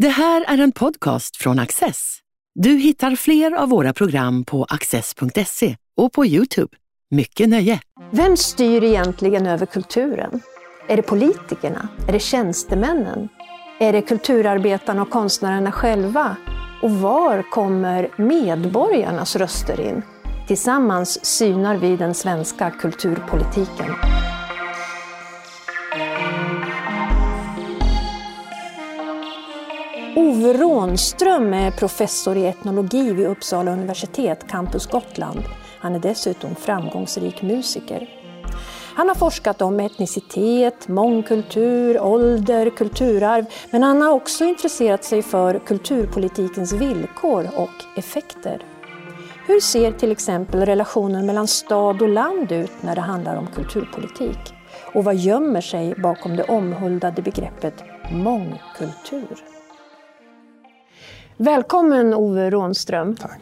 Det här är en podcast från Access. Du hittar fler av våra program på access.se och på Youtube. Mycket nöje! Vem styr egentligen över kulturen? Är det politikerna? Är det tjänstemännen? Är det kulturarbetarna och konstnärerna själva? Och var kommer medborgarnas röster in? Tillsammans synar vi den svenska kulturpolitiken. Ove Rånström är professor i etnologi vid Uppsala universitet, Campus Gotland. Han är dessutom framgångsrik musiker. Han har forskat om etnicitet, mångkultur, ålder, kulturarv, men han har också intresserat sig för kulturpolitikens villkor och effekter. Hur ser till exempel relationen mellan stad och land ut när det handlar om kulturpolitik? Och vad gömmer sig bakom det omhuldade begreppet mångkultur? Välkommen Ove Rånström. Tack.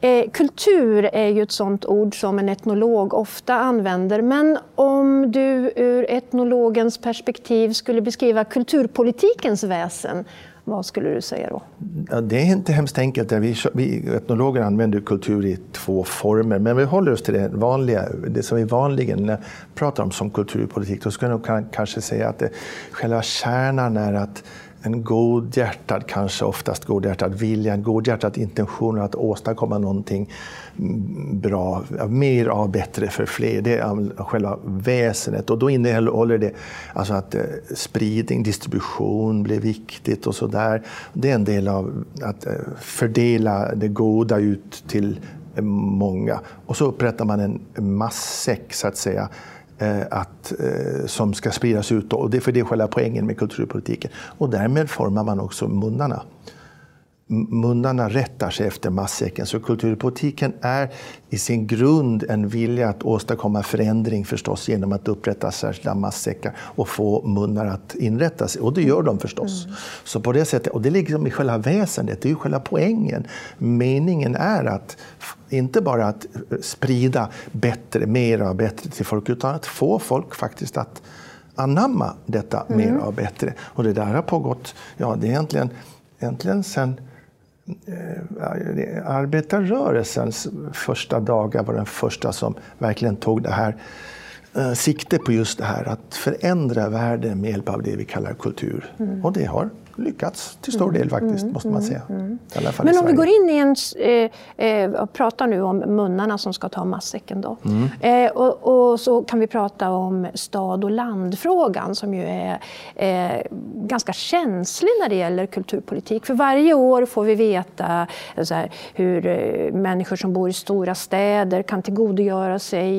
Eh, kultur är ju ett sådant ord som en etnolog ofta använder. Men om du ur etnologens perspektiv skulle beskriva kulturpolitikens väsen, vad skulle du säga då? Ja, det är inte hemskt enkelt. Vi, vi etnologer använder kultur i två former, men vi håller oss till det vanliga, det som vi vanligen pratar om som kulturpolitik. Då skulle jag nog kanske säga att det, själva kärnan är att en godhjärtad, kanske oftast godhjärtad vilja, en godhjärtad intention att åstadkomma någonting bra, mer av bättre för fler. Det är själva väsenet och då innehåller det alltså att eh, spridning, distribution blir viktigt och sådär. Det är en del av att eh, fördela det goda ut till eh, många. Och så upprättar man en massäck så att säga Eh, att, eh, som ska spridas ut. Och det är för det är själva poängen med kulturpolitiken. Och därmed formar man också munnarna munnarna rättar sig efter matsäcken. Så kulturpolitiken är i sin grund en vilja att åstadkomma förändring förstås genom att upprätta särskilda matsäckar och få munnar att inrätta sig. Och det gör de förstås. Mm. Så på det sättet, och det ligger i själva väsendet, det är ju själva poängen. Meningen är att inte bara att sprida bättre, mera och bättre till folk, utan att få folk faktiskt att anamma detta mm. mer och bättre. Och det där har pågått, ja det är egentligen, egentligen sen Eh, arbetarrörelsens första dagar var den första som verkligen tog det här eh, sikte på just det här att förändra världen med hjälp av det vi kallar kultur. Mm. Och det har lyckats till stor del faktiskt, mm, måste man säga. Mm, mm. Men om vi går in i en, eh, eh, och pratar nu om munnarna som ska ta matsäcken då. Mm. Eh, och, och, så kan vi prata om stad och landfrågan som ju är eh, ganska känslig när det gäller kulturpolitik. För varje år får vi veta eh, här, hur eh, människor som bor i stora städer kan tillgodogöra sig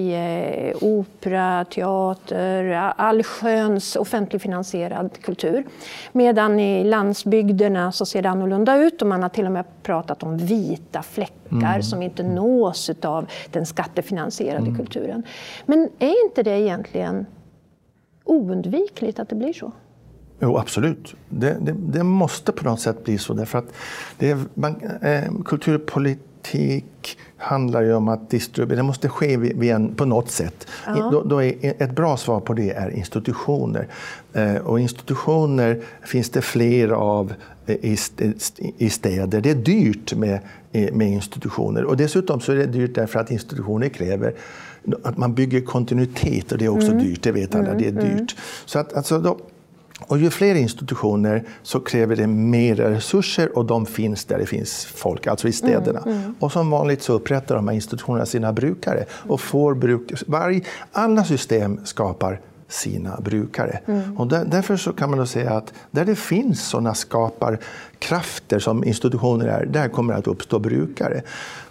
opera, teater, allsköns offentligfinansierad kultur. Medan i landsbygderna så ser det annorlunda ut och man har till och med pratat om vita fläckar mm. som inte nås av den skattefinansierade mm. kulturen. Men är inte det egentligen oundvikligt att det blir så? Jo, absolut. Det, det, det måste på något sätt bli så. Därför att det är, man, eh, kulturpolitik handlar ju om att distribuera. Det måste ske en, på något sätt. Ja. Då, då, är ett bra svar på det är institutioner. Eh, och institutioner finns det fler av eh, i, i städer. Det är dyrt med, med institutioner. Och dessutom så är det dyrt därför att institutioner kräver att man bygger kontinuitet och det är också mm. dyrt, det vet alla, det är mm, mm. dyrt. Så att, alltså då, och ju fler institutioner så kräver det mer resurser och de finns där det finns folk, alltså i städerna. Mm, mm. Och som vanligt så upprättar de här institutionerna sina brukare. Och får bruk, varje, alla system skapar sina brukare. Mm. Och där, därför så kan man då säga att där det finns sådana skaparkrafter som institutioner är, där kommer det att uppstå brukare.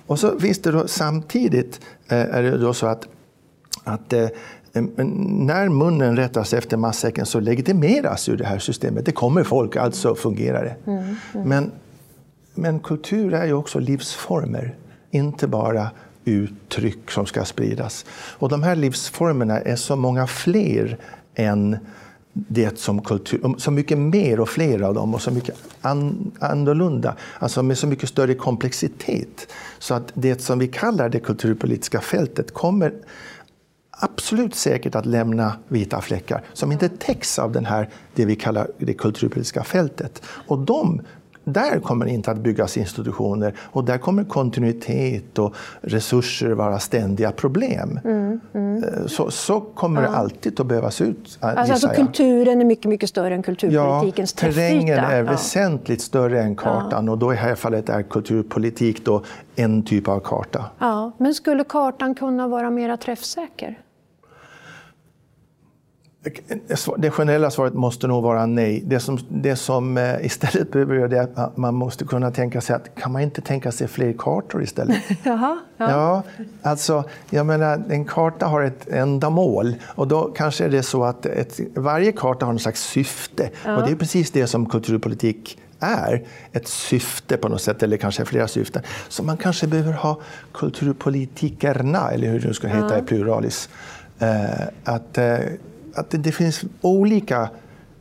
Och så finns det då samtidigt eh, är det då så att, att eh, när munnen rättas efter matsäcken så legitimeras ju det här systemet. Det kommer folk, alltså fungerar det. Mm, mm. Men, men kultur är ju också livsformer, inte bara uttryck som ska spridas. Och de här livsformerna är så många fler än det som kultur, så mycket mer och fler av dem och så mycket an, annorlunda, alltså med så mycket större komplexitet. Så att det som vi kallar det kulturpolitiska fältet kommer absolut säkert att lämna vita fläckar som inte täcks av den här, det vi kallar det kulturpolitiska fältet. Och de där kommer det inte att byggas institutioner och där kommer kontinuitet och resurser vara ständiga problem. Mm, mm. Eh, så, så kommer ja. det alltid att behövas ut. Alltså, alltså kulturen är mycket, mycket större än kulturpolitikens ja, terrängen är ja. väsentligt större än kartan ja. och då i det här fallet är kulturpolitik då en typ av karta. Ja, men skulle kartan kunna vara mer träffsäker? Det generella svaret måste nog vara nej. Det som, det som eh, istället behöver göra är att man måste kunna tänka sig att kan man inte tänka sig fler kartor istället? Jaha, ja. ja, alltså, jag menar, en karta har ett ändamål och då kanske är det så att ett, varje karta har något slags syfte ja. och det är precis det som kulturpolitik är ett syfte på något sätt, eller kanske flera syften. Så man kanske behöver ha kulturpolitikerna, eller hur det ska heta ja. i pluralis. Eh, att eh, att det, finns olika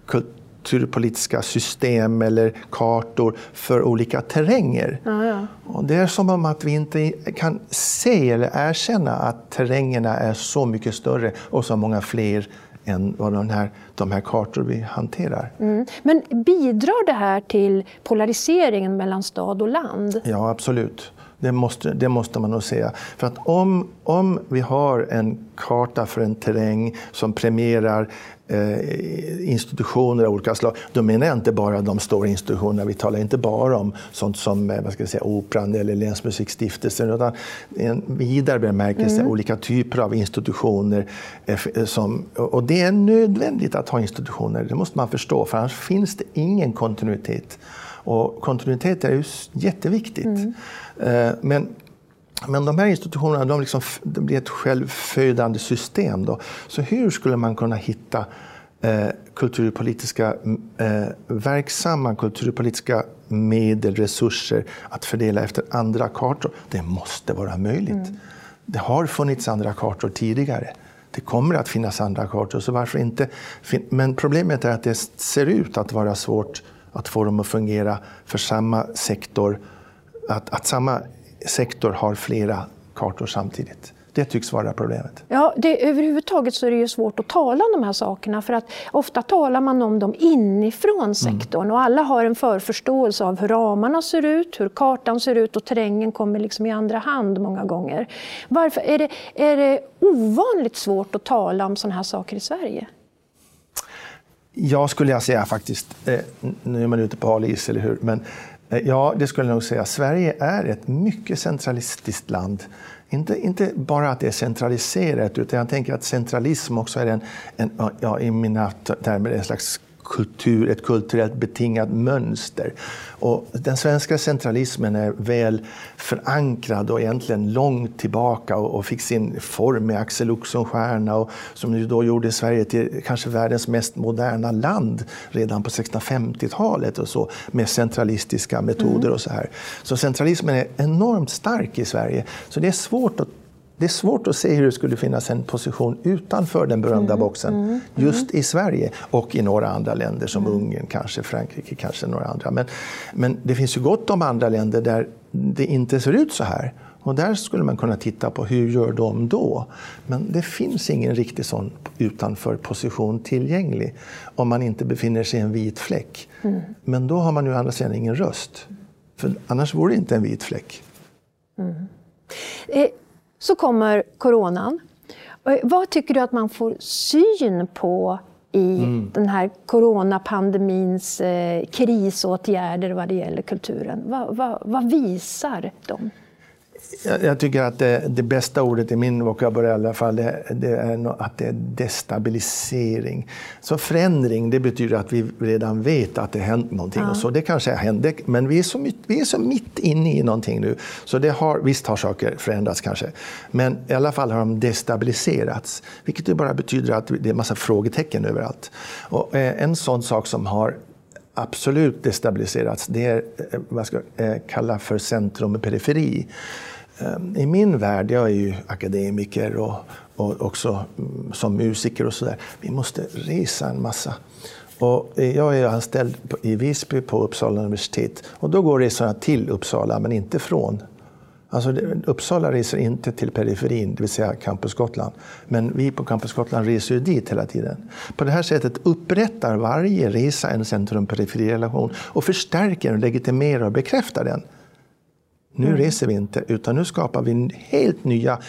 kulturpolitiska system eller kartor för olika terränger. Ja, ja. Och det är som om att vi inte kan se eller erkänna att terrängerna är så mycket större och så många fler än vad de här, de här kartor vi hanterar. Mm. Men bidrar det här till polariseringen mellan stad och land? Ja, absolut. Det måste, det måste man nog säga. För att om, om vi har en karta för en terräng som premierar eh, institutioner av olika slag, då menar jag inte bara de stora institutionerna. Vi talar inte bara om sånt som eh, vad ska jag säga, Operan eller Länsmusikstiftelsen, utan en vidare bemärkelse, mm. olika typer av institutioner. Eh, som, och det är nödvändigt att ha institutioner, det måste man förstå, för annars finns det ingen kontinuitet. Och kontinuitet är ju jätteviktigt. Mm. Eh, men, men de här institutionerna de liksom, de blir ett självfödande system. Då. Så hur skulle man kunna hitta eh, kulturpolitiska, eh, verksamma kulturpolitiska medel, resurser att fördela efter andra kartor? Det måste vara möjligt. Mm. Det har funnits andra kartor tidigare. Det kommer att finnas andra kartor, så varför inte? Men problemet är att det ser ut att vara svårt att få dem att fungera för samma sektor att, att samma sektor har flera kartor samtidigt. Det tycks vara problemet. Ja, det, överhuvudtaget så är det ju svårt att tala om de här sakerna för att ofta talar man om dem inifrån mm. sektorn mm. och alla har en förförståelse av hur ramarna ser ut, hur kartan ser ut och terrängen kommer liksom i andra hand många gånger. Varför är det, är det ovanligt svårt att tala om sådana här saker i Sverige? Ja, skulle jag säga faktiskt. Eh, nu är man ute på hal is, eller hur? Men Eh, ja, det skulle jag nog säga. Sverige är ett mycket centralistiskt land. Inte, inte bara att det är centraliserat, utan jag tänker att centralism också är en, en ja, i mina termer en slags kultur, ett kulturellt betingat mönster. Och den svenska centralismen är väl förankrad och egentligen långt tillbaka och, och fick sin form med Axel Oxenstierna och som ju då gjorde Sverige till kanske världens mest moderna land redan på 1650-talet och så med centralistiska metoder mm. och så här. Så centralismen är enormt stark i Sverige. Så det är svårt att det är svårt att se hur det skulle finnas en position utanför den berömda mm, boxen mm, mm. just i Sverige och i några andra länder som mm. Ungern, kanske Frankrike, kanske några andra. Men, men det finns ju gott om andra länder där det inte ser ut så här. Och där skulle man kunna titta på hur gör de då? Men det finns ingen riktig sån utanför position tillgänglig om man inte befinner sig i en vit fläck. Mm. Men då har man ju å andra sidan ingen röst. För annars vore det inte en vit fläck. Mm. Eh, så kommer coronan. Vad tycker du att man får syn på i mm. den här coronapandemins eh, krisåtgärder vad det gäller kulturen? Va, va, vad visar de? Jag tycker att det, det, bästa ordet i min vokabulär i alla fall, det, det är att det är destabilisering. Så förändring, det betyder att vi redan vet att det hänt någonting. Ja. Och så det kanske hände, men vi är, så, vi är så mitt inne i någonting nu. Så det har, visst har saker förändrats kanske, men i alla fall har de destabiliserats. Vilket bara betyder att det är massa frågetecken överallt. Och eh, en sån sak som har absolut destabiliserats, det är eh, vad ska jag eh, kalla för centrum och periferi. Ehm, I min värld, jag är ju akademiker och, och också mm, som musiker och sådär, vi måste resa en massa. Och eh, jag är anställd i Visby på Uppsala universitet och då går resorna till Uppsala men inte från. Alltså, Uppsala reser inte till periferin, det vill säga Campus Gotland. Men vi på Campus Gotland reser ju dit hela tiden. På det här sättet upprättar varje resa en centrum-periferi-relation och förstärker, legitimerar och bekräftar den. Nu mm. reser vi inte, utan nu skapar vi helt nya,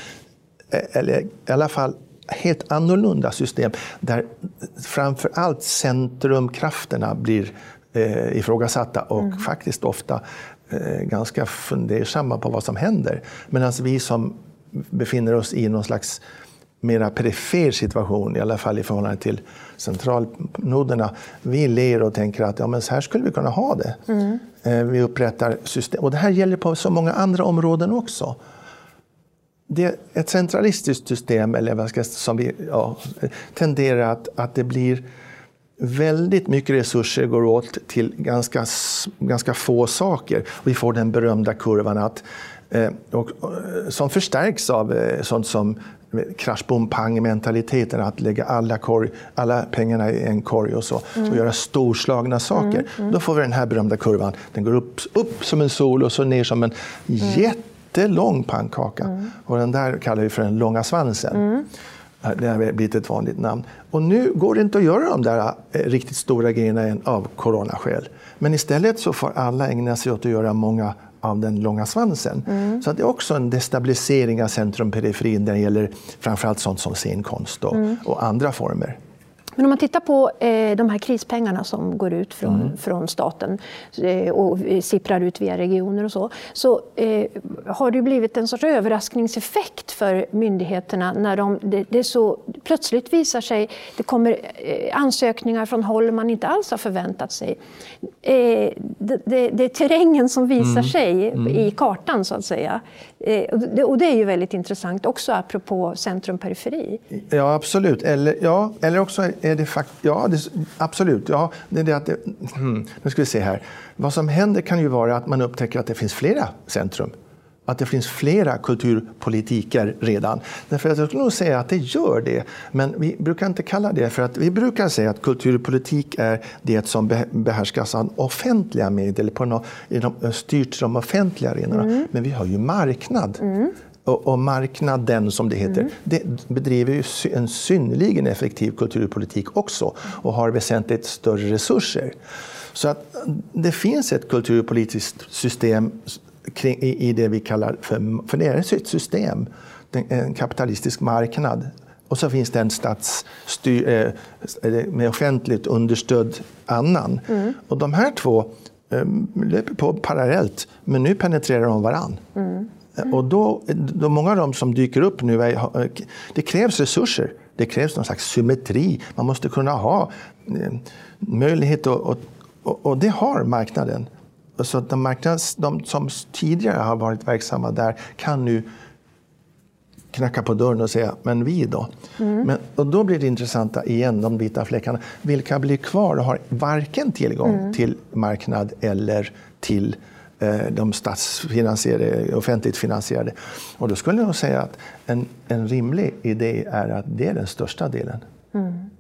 eh, eller i alla fall helt annorlunda system där framför allt centrumkrafterna blir eh, ifrågasatta och mm. faktiskt ofta eh, ganska fundersamma på vad som händer. Medan vi som befinner oss i någon slags mera perifer situation, i alla fall i förhållande till centralnoderna. Vi ler och tänker att ja, men så här skulle vi kunna ha det. Mm. Eh, vi upprättar system. Och det här gäller på så många andra områden också. Det, ett centralistiskt system, eller vad ska, som vi, ja, tenderar att, att det blir väldigt mycket resurser går åt till ganska, ganska få saker. Vi får den berömda kurvan att, eh, och, som förstärks av eh, sånt som krasch bom pang mentaliteten att lägga alla, korg, alla pengarna i en korg och så mm. och göra storslagna saker. Mm, mm. Då får vi den här berömda kurvan. Den går upp, upp som en sol och så ner som en mm. jättelång pannkaka. Mm. Och den där kallar vi för den långa svansen. Mm. Det har blivit ett vanligt namn. Och nu går det inte att göra de där eh, riktigt stora grejerna än av coronaskäl. Men istället så får alla ägna sig åt att göra många av den långa svansen. Mm. Så det är också en destabilisering av centrum-periferin när det gäller framförallt sånt som scenkonst och, mm. och andra former. Men om man tittar på eh, de här krispengarna som går ut från, mm. från staten eh, och sipprar ut via regioner och så, så eh, har det blivit en sorts överraskningseffekt för myndigheterna när de, det, det så plötsligt visar sig, det kommer eh, ansökningar från håll man inte alls har förväntat sig. Eh, det, det, det, är terrängen som visar mm. sig mm. i kartan så att säga. Eh, och det är ju väldigt intressant också apropå centrum-periferi. Ja, absolut. Eller, ja, eller också är det faktiskt... Ja, det, absolut. Ja, det är det att det, hmm, nu ska vi se här. Vad som händer kan ju vara att man upptäcker att det finns flera centrum att det finns flera kulturpolitiker redan. Därför att jag skulle nog säga att det gör det. Men vi brukar inte kalla det för att vi brukar säga att kulturpolitik är det som behärskas av offentliga medel, på no, styrt de offentliga arenorna. Mm. Men vi har ju marknad. Mm. Och, marknaden, som det heter, mm. det bedriver ju en synnerligen effektiv kulturpolitik också och har väsentligt större resurser. Så att det finns ett kulturpolitiskt system kring, i, i, det vi kallar för, för det är ett system, en kapitalistisk marknad. Och så finns det en statsstyr, eh, med offentligt understödd annan. Mm. Och de här två eh, löper på parallellt, men nu penetrerar de varann. Mm. Mm. Och då, då, många av dem som dyker upp nu, är, det krävs resurser. Det krävs någon slags symmetri. Man måste kunna ha eh, möjlighet och, och, och det har marknaden. Så de, marknads, de som tidigare har varit verksamma där kan nu knacka på dörren och säga, men vi då? Mm. Men, och då blir det intressanta igen, de vita fläckarna. Vilka blir kvar och har varken tillgång mm. till marknad eller till eh, de statsfinansierade, offentligt finansierade? Och då skulle jag säga att en, en rimlig idé är att det är den största delen. Mm.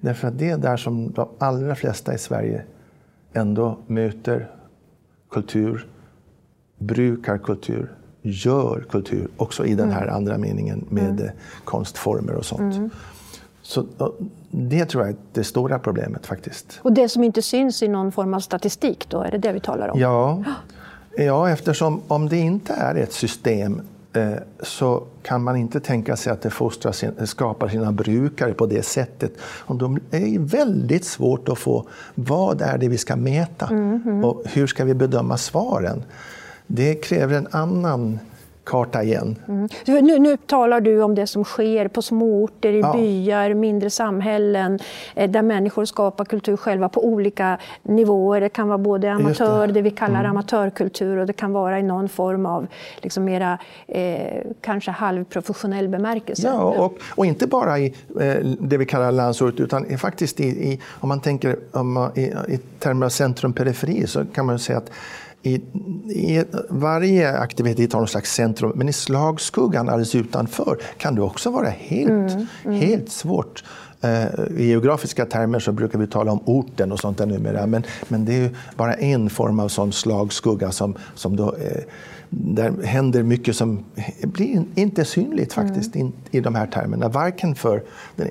Därför att det är där som de allra flesta i Sverige ändå möter kultur, brukar kultur, gör kultur, också i den här mm. andra meningen med mm. konstformer och sånt. Mm. Så det tror jag är det stora problemet faktiskt. Och det som inte syns i någon form av statistik då, är det det vi talar om? Ja, ja eftersom om det inte är ett system så kan man inte tänka sig att det fostrar, skapar sina brukare på det sättet. Och då är väldigt svårt att få vad är det vi ska mäta mm -hmm. och hur ska vi bedöma svaren. Det kräver en annan karta igen. Mm. Nu, nu, talar du om det som sker på småorter, i ja. byar, mindre samhällen eh, där människor skapar kultur själva på olika nivåer. Det kan vara både amatör, det. det. vi kallar mm. amatörkultur och det kan vara i någon form av liksom mera eh, kanske halvprofessionell bemärkelse. Ja, och, och inte bara i eh, det vi kallar landsort utan faktiskt i, i, om man tänker om, i, i termer av centrum-periferi så kan man säga att i, i, varje aktivitet har någon slags centrum, men i slagskuggan alldeles utanför kan det också vara helt, mm, mm. helt svårt I geografiska termer så brukar vi tala om orten och sånt där numera. Men, men det är bara en form av sån slagskugga som, som då, eh, där händer mycket som blir inte synligt faktiskt mm. i de här termerna. Varken för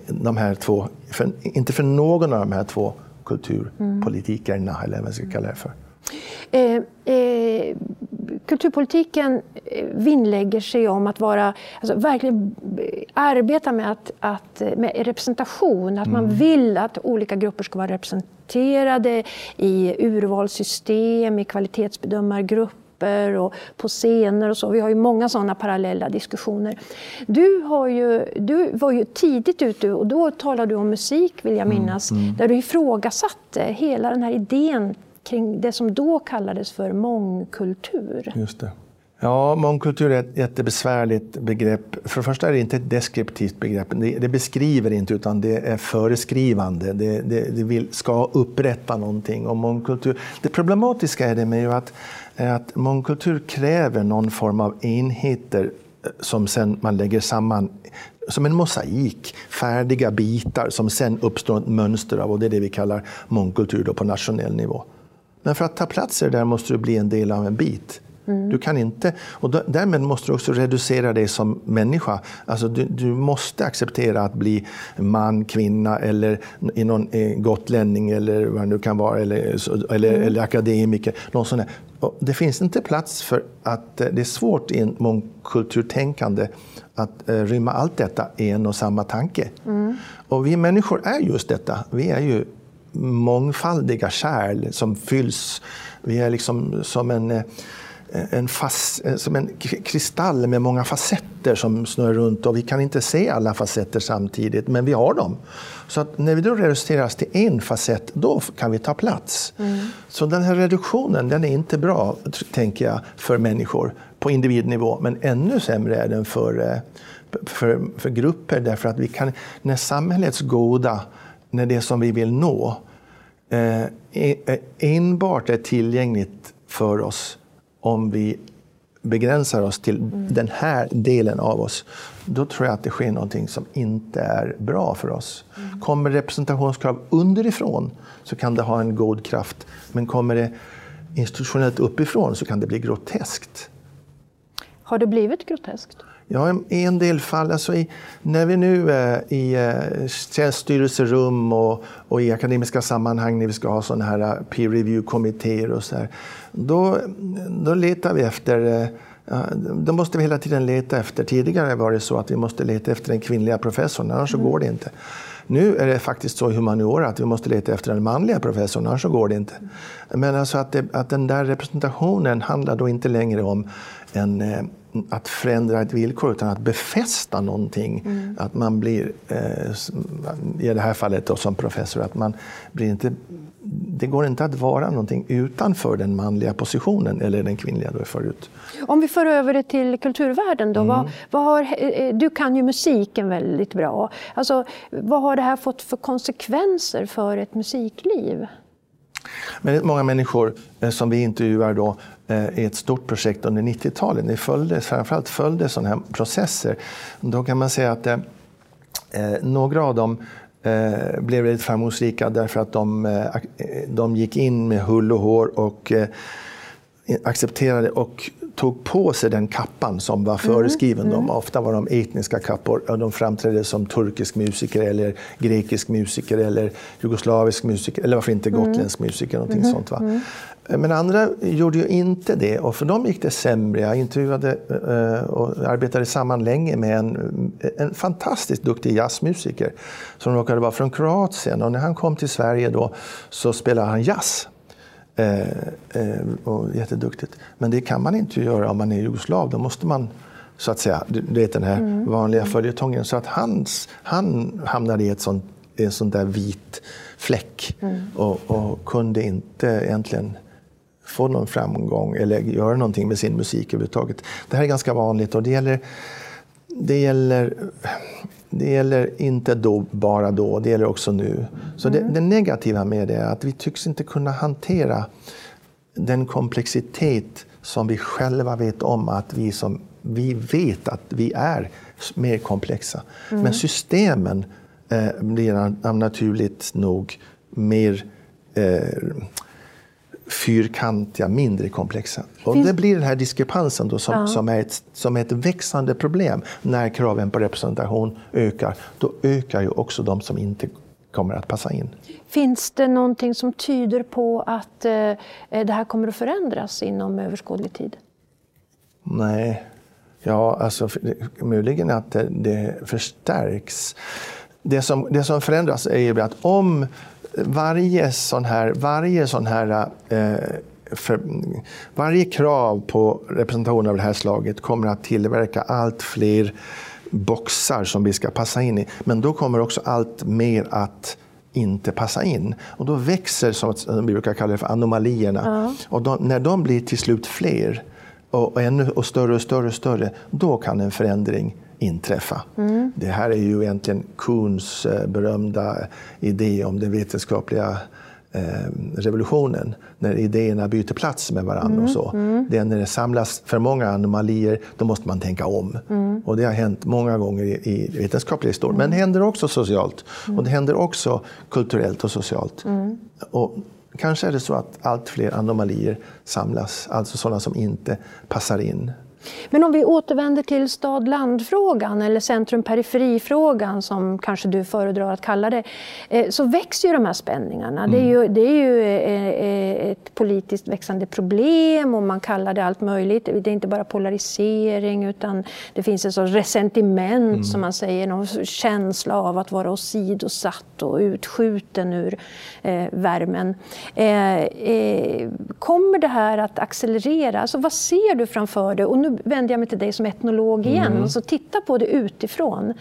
de här två, för, inte för någon av de här två kulturpolitikerna, mm. eller vad man ska kalla det för. Eh, eh, kulturpolitiken eh, vinnlägger sig om att vara, alltså verkligen arbeta med, att, att, med representation. Att mm. man vill att olika grupper ska vara representerade i urvalssystem, i kvalitetsbedömargrupper och på scener och så. Vi har ju många sådana parallella diskussioner. Du, har ju, du var ju tidigt ute och då talade du om musik, vill jag mm, minnas, mm, mm. där du ifrågasatte hela den här idén kring det som då kallades för mångkultur. Just det. Ja, mångkultur är ett jättebesvärligt begrepp. För det första är det inte ett deskriptivt begrepp. Det, det beskriver inte, utan det är föreskrivande. Det, det, det vill, ska upprätta någonting. om mångkultur, det problematiska är det med att, att mångkultur kräver någon form av enheter eh, som sen man lägger samman som en mosaik, färdiga bitar som sen uppstår ett mönster av. Och det är det vi kallar mångkultur på nationell nivå. Men för att ta plats där måste du bli en del av en bit. Mm. Du kan inte, och därmed måste du också reducera dig som människa. Alltså du, du måste acceptera att bli man, kvinna eller i någon, eh, gotlänning eller vad det nu kan vara, eller, eller, mm. eller akademiker. Någon sån det finns inte plats för att eh, det är svårt i en mångkulturtänkande att eh, rymma allt detta i en och samma tanke. Mm. Och vi människor är just detta. Vi är ju mångfaldiga kärl som fylls. Vi är liksom som en, eh, en, fast, eh, som en kristall med många facetter som snurrar runt och vi kan inte se alla facetter samtidigt, men vi har dem. Så att när vi då reduceras till en facett, då kan vi ta plats. Mm. Så den här reduktionen, den är inte bra, tänker jag, för människor på individnivå, men ännu sämre är den för, eh, för, för grupper, därför att vi kan, när samhällets goda när det som vi vill nå eh, enbart är tillgängligt för oss om vi begränsar oss till mm. den här delen av oss, då tror jag att det sker någonting som inte är bra för oss. Mm. Kommer representationskrav underifrån så kan det ha en god kraft, men kommer det institutionellt uppifrån så kan det bli groteskt. Har det blivit groteskt? Ja, i en del fall. Alltså i, när vi nu är i eh, styrelserum och, och, i akademiska sammanhang när vi ska ha sådana här eh, peer review-kommittéer och så här, då, då letar vi efter eh, då måste vi hela tiden leta efter. Tidigare var det så att vi måste leta efter den kvinnliga professorn, annars mm. går det inte. Nu är det faktiskt så i humaniora att vi måste leta efter den manliga professorn, annars går det inte. Men alltså att, det, att den där representationen handlar då inte längre om en, att förändra ett villkor utan att befästa någonting. Mm. Att man blir, eh, i det här fallet då, som professor, att man blir inte det går inte att vara någonting utanför den manliga positionen eller den kvinnliga då förut. Om vi för över det till kulturvärlden då. Mm. Vad, vad har, eh, du kan ju musiken väldigt bra. Alltså, vad har det här fått för konsekvenser för ett musikliv? Väldigt många människor eh, som vi intervjuar då, eh, i ett stort projekt under 90-talet, ni följde, framförallt följde sådana här processer. Då kan man säga att eh, eh några av dem eh, blev väldigt framgångsrika därför att de, eh, de gick in med hull och hår och eh, accepterade och tog på sig den kappan som var mm, föreskriven mm. dem. Ofta var de etniska kappor. De framträdde som turkisk musiker eller grekisk musiker eller jugoslavisk musiker eller varför inte mm. gotländsk musiker. Någonting mm. sånt, va? Mm. Men andra gjorde ju inte det och för dem gick det sämre. Jag intervjuade eh, och arbetade samman länge med en, en fantastiskt duktig jazzmusiker som råkade vara från Kroatien och när han kom till Sverige då så spelade han jazz. Eh, eh, och jätteduktigt. Men det kan man inte göra om man är jugoslav. Då måste man så att säga, du vet den här mm. vanliga följetongen. Så att hans, han hamnade i ett sånt, en sån där vit fläck mm. och, och, kunde inte egentligen få någon framgång eller göra någonting med sin musik överhuvudtaget. Det här är ganska vanligt och det gäller, det gäller det gäller inte då, bara då, det gäller också nu. Så mm. det, det, negativa med det är att vi tycks inte kunna hantera den komplexitet som vi själva vet om att vi, som, vi vet att vi är mer komplexa. Mm. Men systemen eh, blir naturligt nog mer eh, fyrkantiga, mindre komplexa. Och Finns... det blir den här diskrepansen då som, ja. som, är ett, som är ett växande problem när kraven på representation ökar. Då ökar ju också de som inte kommer att passa in. Finns det någonting som tyder på att eh, det här kommer att förändras inom överskådlig tid? Nej, ja, alltså möjligen att det, det förstärks. Det som, det som förändras är ju att om varje sån här, varje sån här eh, för, varje krav på representation av det här slaget kommer att tillverka allt fler boxar som vi ska passa in i. Men då kommer också allt mer att inte passa in. Och då växer, som vi brukar kalla det, för anomalierna. Ja. Och de, när de blir till slut fler och, och, ännu, och större och större och större, då kan en förändring inträffa. Mm. Det här är ju egentligen Kuhns eh, berömda idé om den vetenskapliga eh, revolutionen, när idéerna byter plats med varandra. Mm. och så. Mm. Det är när det samlas för många anomalier, då måste man tänka om. Mm. Och det har hänt många gånger i, i vetenskaplig historia. Men det händer också socialt. Och det händer också kulturellt och socialt. Och kanske är det så att allt fler anomalier samlas, alltså sådana som inte passar in. Men om vi återvänder till stad-land-frågan eller centrum-periferi-frågan som kanske du föredrar att kalla det, eh, så växer ju de här spänningarna. Mm. Det är ju, det är ju eh, eh, ett politiskt växande problem och man kallar det allt möjligt. Det är inte bara polarisering utan det finns en sorts resentiment mm. som man säger, någon känsla av att vara åsidosatt och utskjuten ur eh, värmen. Eh, kommer det här att accelerera? Alltså, vad ser du framför dig? Och nu vänder jag mig till dig som etnolog igen. Mm. Och titta på det utifrån.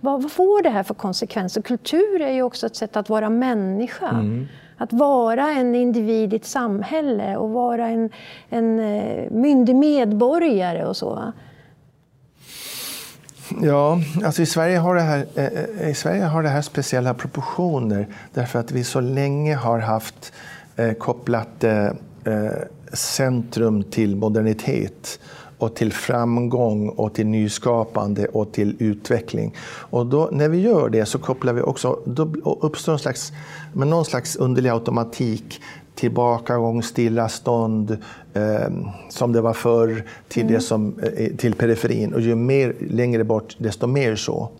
Vad, vad, får det här för konsekvenser? Kultur är ju också ett sätt att vara människa. Mm. Att vara en individ i ett samhälle och vara en, en eh, myndig medborgare och så. Ja, alltså i Sverige, har det här, eh, eh, i Sverige har det här speciella proportioner därför att vi så länge har haft eh, kopplat eh, centrum till modernitet och till framgång och till nyskapande och till utveckling. Och då, när vi gör det så kopplar vi också, då uppstår en slags, med någon slags underlig automatik tillbakagång, stillastånd, eh, som det var förr, till, mm. det som, eh, till periferin. Och ju mer längre bort, desto mer så.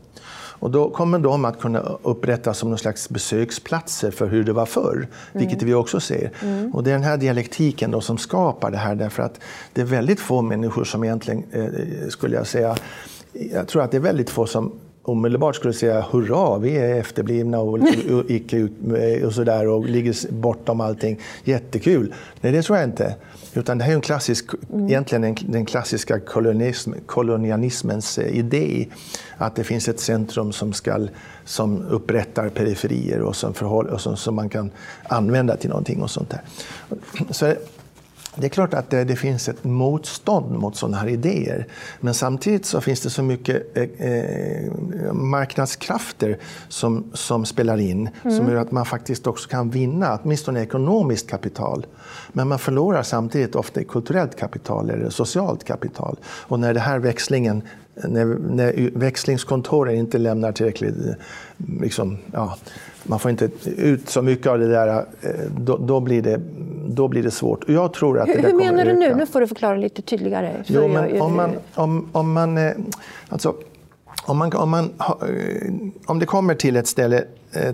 Och då kommer de att kunna upprättas som någon slags besöksplatser för hur det var förr, mm. vilket vi också ser. Mm. Och det är den här dialektiken då som skapar det här, därför att det är väldigt få människor som egentligen, eh, skulle jag säga, jag tror att det är väldigt få som omedelbart skulle säga hurra, vi är efterblivna och, och, icke, och sådär och ligger bortom allting. Jättekul. Nej, det tror jag inte. Utan det här är en klassisk, mm. egentligen en, den klassiska kolonialism, kolonialismens eh, idé. Att det finns ett centrum som, ska, som upprättar periferier och som, förhåll, och som, som man kan använda till någonting. och sånt där. Så det är klart att det, det, finns ett motstånd mot sådana här idéer. Men samtidigt så finns det så mycket eh, eh marknadskrafter som, som spelar in. Mm. Som gör att man faktiskt också kan vinna, åtminstone ekonomiskt kapital. Men man förlorar samtidigt ofta kulturellt kapital eller socialt kapital. Och när den här växlingen när, när växlingskontoren inte lämnar tillräckligt liksom, ja, man får inte ut så mycket av det där, eh, då, då, blir, det, då blir det svårt. jag tror att hur, det hur menar du nu? Nu får du förklara lite tydligare. Jo, men om man, om, om man, eh, alltså, om, man, om, man, eh, om det kommer till ett ställe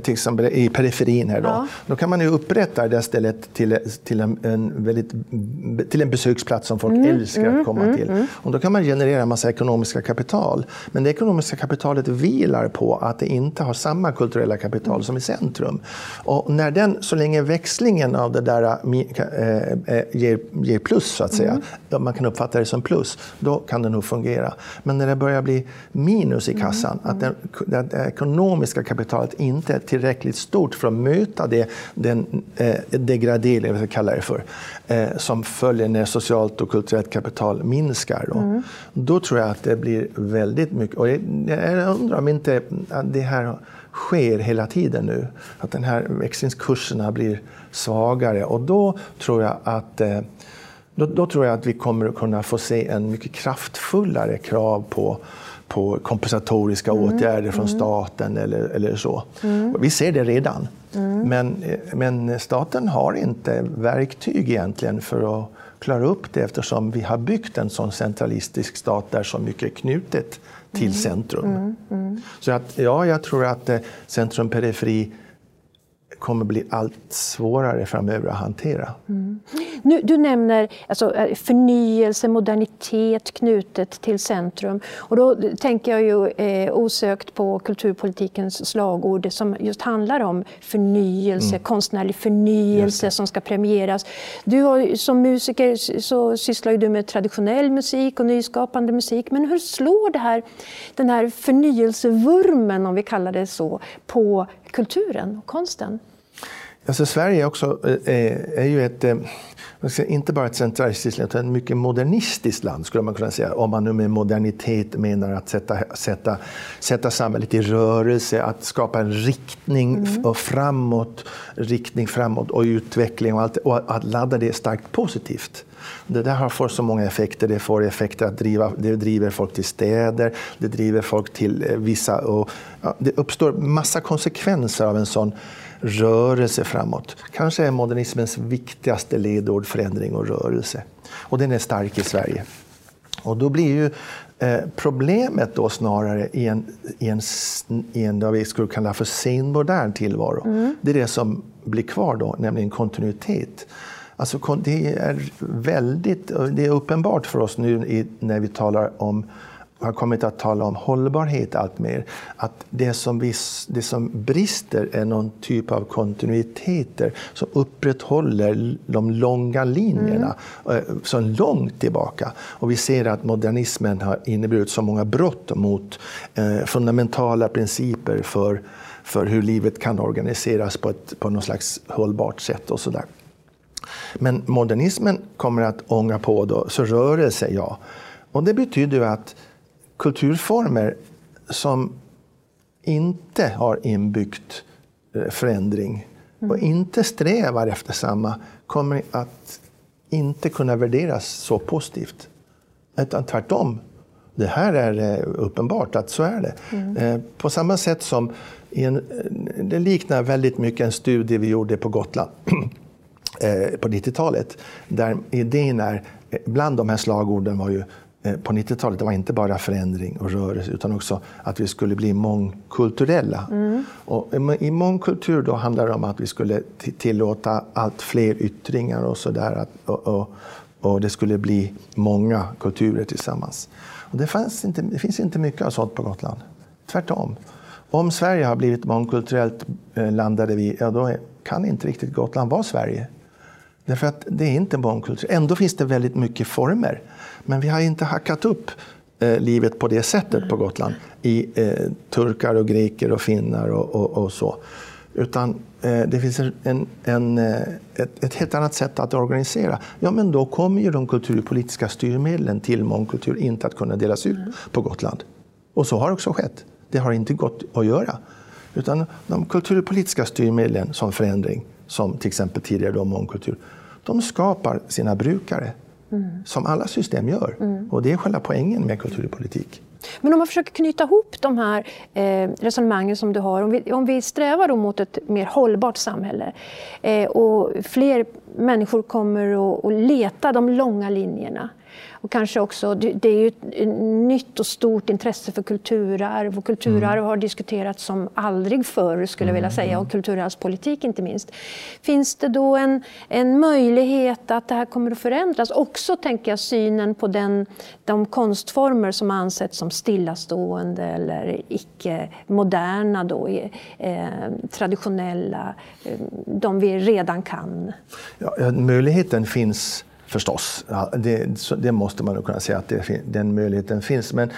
till exempel i periferin här då, ja. då kan man ju upprätta det stället till, till, en, en, väldigt, till en besöksplats som folk mm, älskar mm, att komma mm, till. Mm. Och då kan man generera en massa ekonomiska kapital. Men det ekonomiska kapitalet vilar på att det inte har samma kulturella kapital mm. som i centrum. Och när den, så länge växlingen av det där äh, ger, ger plus, så att säga, mm. man kan uppfatta det som plus, då kan det nog fungera. Men när det börjar bli minus i kassan, att det, det ekonomiska kapitalet inte inte tillräckligt stort för att möta det, den eh, degradering, vad jag kallar det för, eh, som följer när socialt och kulturellt kapital minskar. Då, mm. då tror jag att det blir väldigt mycket... Och jag, jag undrar om inte det här sker hela tiden nu. Att den här växlingskurserna blir svagare. Och då tror jag att eh, då, då, tror jag att vi kommer att kunna få se en mycket kraftfullare krav på på kompensatoriska mm. åtgärder från mm. staten eller, eller så. Mm. Vi ser det redan. Mm. Men, men staten har inte verktyg egentligen för att klara upp det eftersom vi har byggt en sån centralistisk stat där så mycket är knutet till centrum. Så att, ja, jag tror att eh, centrum-periferi kommer bli allt svårare framöver att hantera. Mm. Nu, du nämner alltså, eh, förnyelse, modernitet knutet till centrum. Och då tänker jag ju eh, osökt på kulturpolitikens slagord som just handlar om förnyelse, mm. konstnärlig förnyelse som ska premieras. Du har, som musiker så sysslar du med traditionell musik och nyskapande musik. Men hur slår det här, den här förnyelsevurmen, om vi kallar det så, på kulturen och konsten? Alltså Sverige också, är, är ju ett, eh, inte bara ett centralistiskt land, utan ett mycket modernistiskt land skulle man kunna säga. Om man nu med modernitet menar att sätta, sätta, sätta samhället i rörelse, att skapa en riktning mm. och framåt, riktning framåt och utveckling och, allt, och att ladda det starkt positivt. Det där får så många effekter. Det får effekter att driva, det driver folk till städer, det driver folk till eh, vissa... Och, ja, det uppstår massa konsekvenser av en sån rörelse framåt. Kanske är modernismens viktigaste ledord förändring och rörelse. Och den är stark i Sverige. Och då blir ju eh, problemet då snarare i en, i en, i en vad vi skulle kalla för senmodern tillvaro. Mm. Det är det som blir kvar då, nämligen kontinuitet. Alltså, det är väldigt det är uppenbart för oss nu när vi talar om har kommit att tala om hållbarhet allt mer. Att det som, vi, det som brister är någon typ av kontinuiteter som upprätthåller de långa linjerna, mm. så långt tillbaka. Och vi ser att modernismen har inneburit så många brott mot eh, fundamentala principer för, för hur livet kan organiseras på, ett, på något slags hållbart sätt. och så där. Men modernismen kommer att ånga på då, så rörelse, ja. Och det betyder att kulturformer som inte har inbyggt eh, förändring och mm. inte strävar efter samma kommer att inte kunna värderas så positivt. Utan tvärtom. Det här är eh, uppenbart att så är det. Mm. Eh, på samma sätt som en, det liknar väldigt mycket en studie vi gjorde på Gotland på 90-talet. Där idén är, bland de här slagorden var ju på 90-talet, det var inte bara förändring och rörelse utan också att vi skulle bli mångkulturella. Mm. Och I mångkultur då handlar det om att vi skulle tillåta allt fler yttringar och sådär. Och, och, och, det skulle bli många kulturer tillsammans. Och det, fanns inte, det finns inte mycket av sånt på Gotland. Tvärtom. Om Sverige har blivit mångkulturellt eh, landade vi, ja då kan inte riktigt Gotland vara Sverige. Därför att det är inte mångkultur. Ändå finns det väldigt mycket former. Men vi har inte hackat upp eh, livet på det sättet på Gotland i eh, turkar och greker och finnar och, och, och så. Utan eh, det finns en, en, eh, ett, ett, helt annat sätt att organisera. Ja, men då kommer ju de kulturpolitiska styrmedlen till mångkultur inte att kunna delas ut mm. på Gotland. Och så har också skett. Det har inte gått att göra. Utan de kulturpolitiska styrmedlen som förändring, som till exempel tidigare då mångkultur, de skapar sina brukare. Mm. Som alla system gör. Mm. Och det är själva poängen med kulturpolitik. Men om man försöker knyta ihop de här eh, resonemangen som du har. Om vi, om vi strävar mot ett mer hållbart samhälle eh, och fler människor kommer att leta de långa linjerna och kanske också, det är ju ett nytt och stort intresse för kulturarv och kulturarv mm. har diskuterats som aldrig förr skulle jag vilja mm, säga och kulturarvspolitik inte minst. Finns det då en, en möjlighet att det här kommer att förändras? Också tänker jag synen på den, de konstformer som ansetts som stillastående eller icke-moderna, då, eh, traditionella, eh, de vi redan kan. Ja, möjligheten finns Förstås, ja, det, det, måste man nog kunna säga att det, den möjligheten finns. Men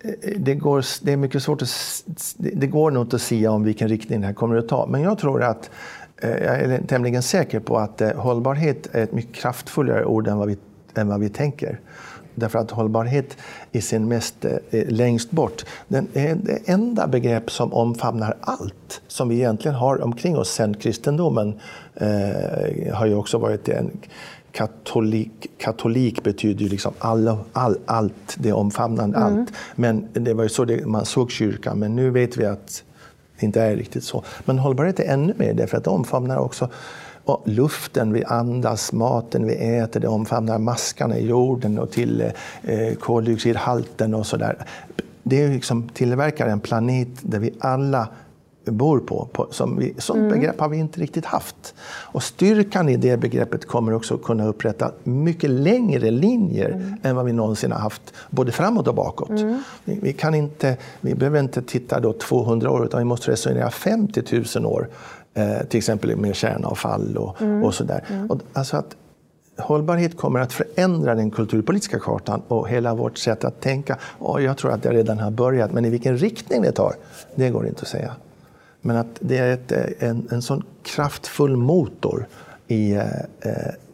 eh, det, går, det är mycket svårt att, det går nog inte att säga om vilken riktning det här kommer att ta. Men jag tror att, eh, jag är tämligen säker på att eh, hållbarhet är ett mycket kraftfullare ord än vad vi, än vad vi tänker. Därför att hållbarhet i sin mest längst bort, den är det enda begrepp som omfamnar allt som vi egentligen har omkring oss sen kristendomen eh, har ju också varit en katolik, katolik betyder ju liksom all, all, allt, det omfamnande mm. allt. Men det var ju så det, man såg kyrkan, men nu vet vi att det inte är riktigt så. Men hållbarhet är ännu mer därför att det omfamnar också och luften vi andas, maten vi äter, det omfamnar maskarna i jorden och till eh, koldioxidhalten och sådär. Det är liksom tillverkar en planet där vi alla bor på. på som vi, sånt mm. begrepp har vi inte riktigt haft. Och styrkan i det begreppet kommer också kunna upprätta mycket längre linjer mm. än vad vi någonsin har haft, både framåt och bakåt. Mm. Vi, vi, kan inte, vi behöver inte titta då 200 år, utan vi måste resonera 50 000 år. Eh, till exempel med kärnavfall och, mm. och sådär. Mm. Och, alltså att, hållbarhet kommer att förändra den kulturpolitiska kartan och hela vårt sätt att tänka. Och jag tror att det redan har börjat, men i vilken riktning det tar, det går inte att säga. Men att det är ett, en, en sån kraftfull motor i, eh,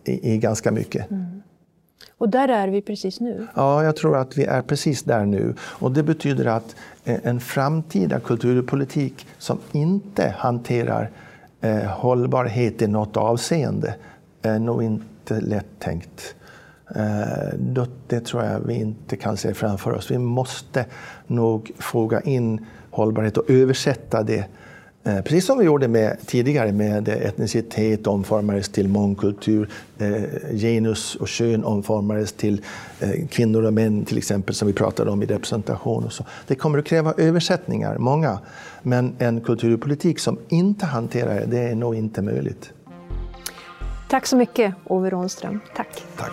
i, i ganska mycket. Mm. Och där är vi precis nu? Ja, jag tror att vi är precis där nu. Och det betyder att eh, en framtida kulturpolitik som inte hanterar eh, hållbarhet i något avseende är nog inte lätt tänkt. Eh, det tror jag vi inte kan se framför oss. Vi måste nog fråga in hållbarhet och översätta det Eh, precis som vi gjorde med, tidigare med etnicitet omformades till mångkultur, eh, genus och kön omformades till eh, kvinnor och män till exempel som vi pratade om i representation. Och så. Det kommer att kräva översättningar, många. Men en kulturpolitik som inte hanterar det, det är nog inte möjligt. Tack så mycket Ove Rånström. Tack. Tack.